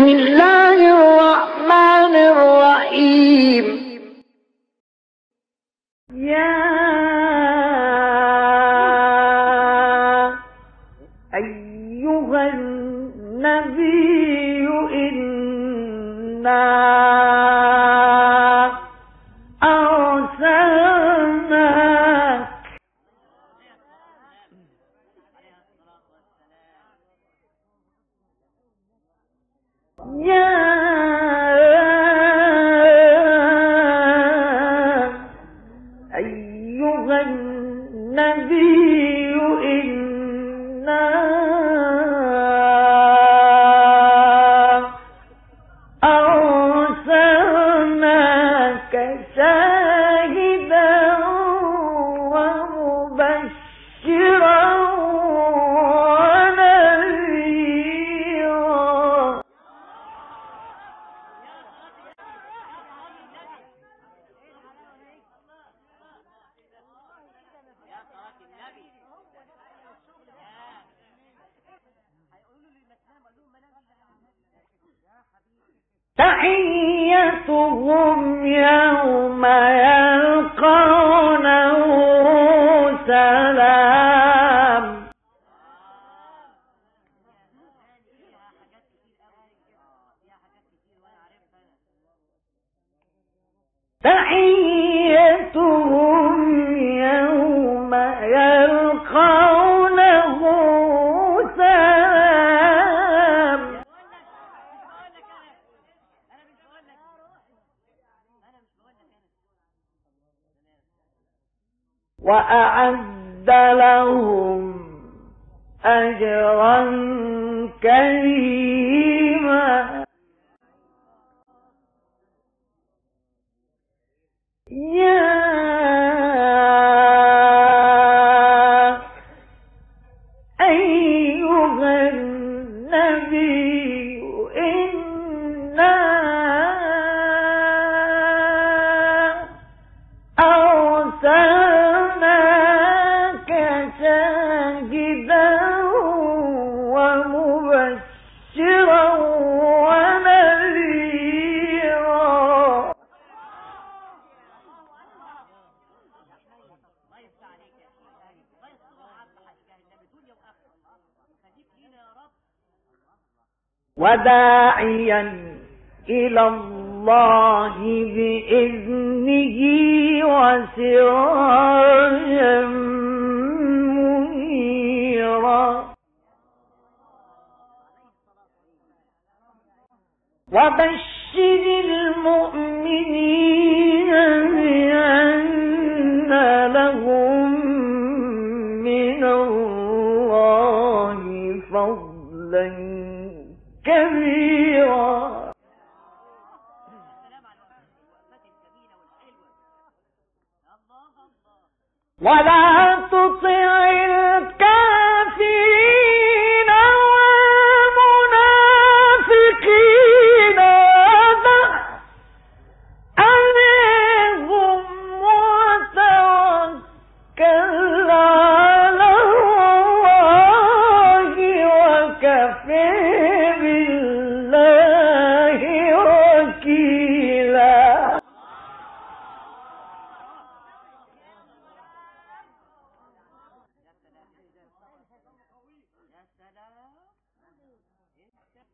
بسم الله الرحمن الرحيم. يا أيها النبي إنا تحيتهم يوم يلقونه سلام. تحيتهم وأعد لهم أجرا كريما. يا وداعيا إلى الله بإذنه وسراجا منيرا. وبشر المؤمنين ولا تطع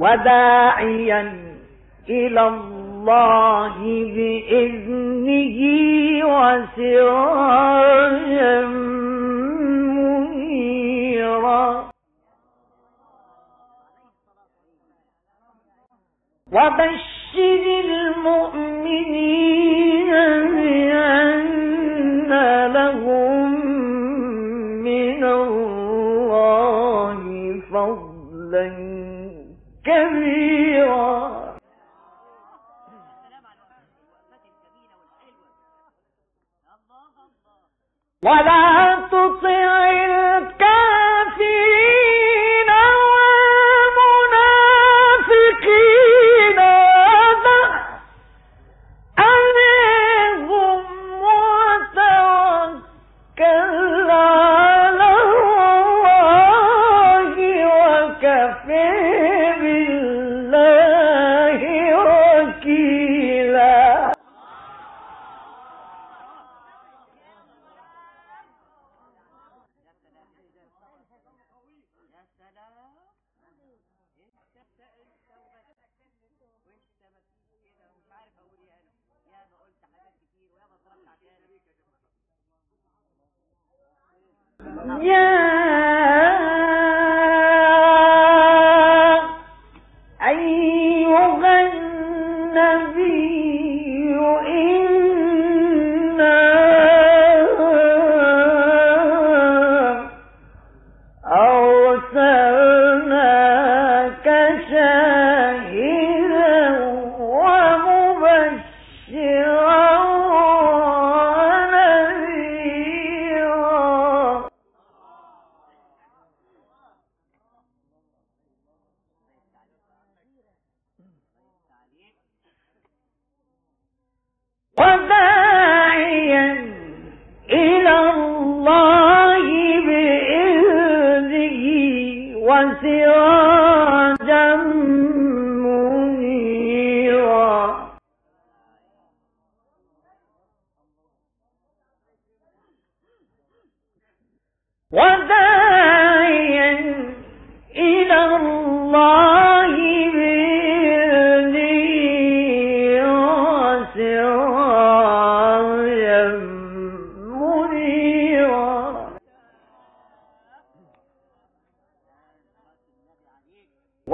وداعيا إلى الله بإذنه وسراجا منيرا. وبشر المؤمنين كبيرة. ولا تطع يا أيها النبي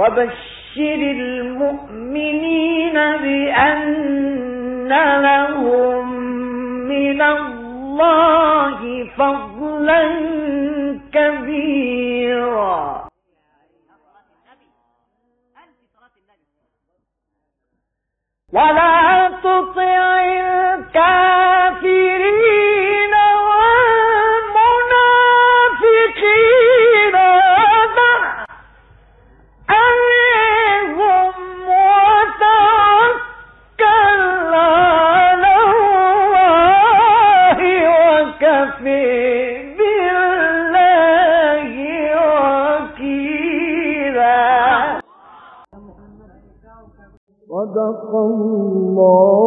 وبشر المؤمنين بأن لهم من الله فضلا صدق الله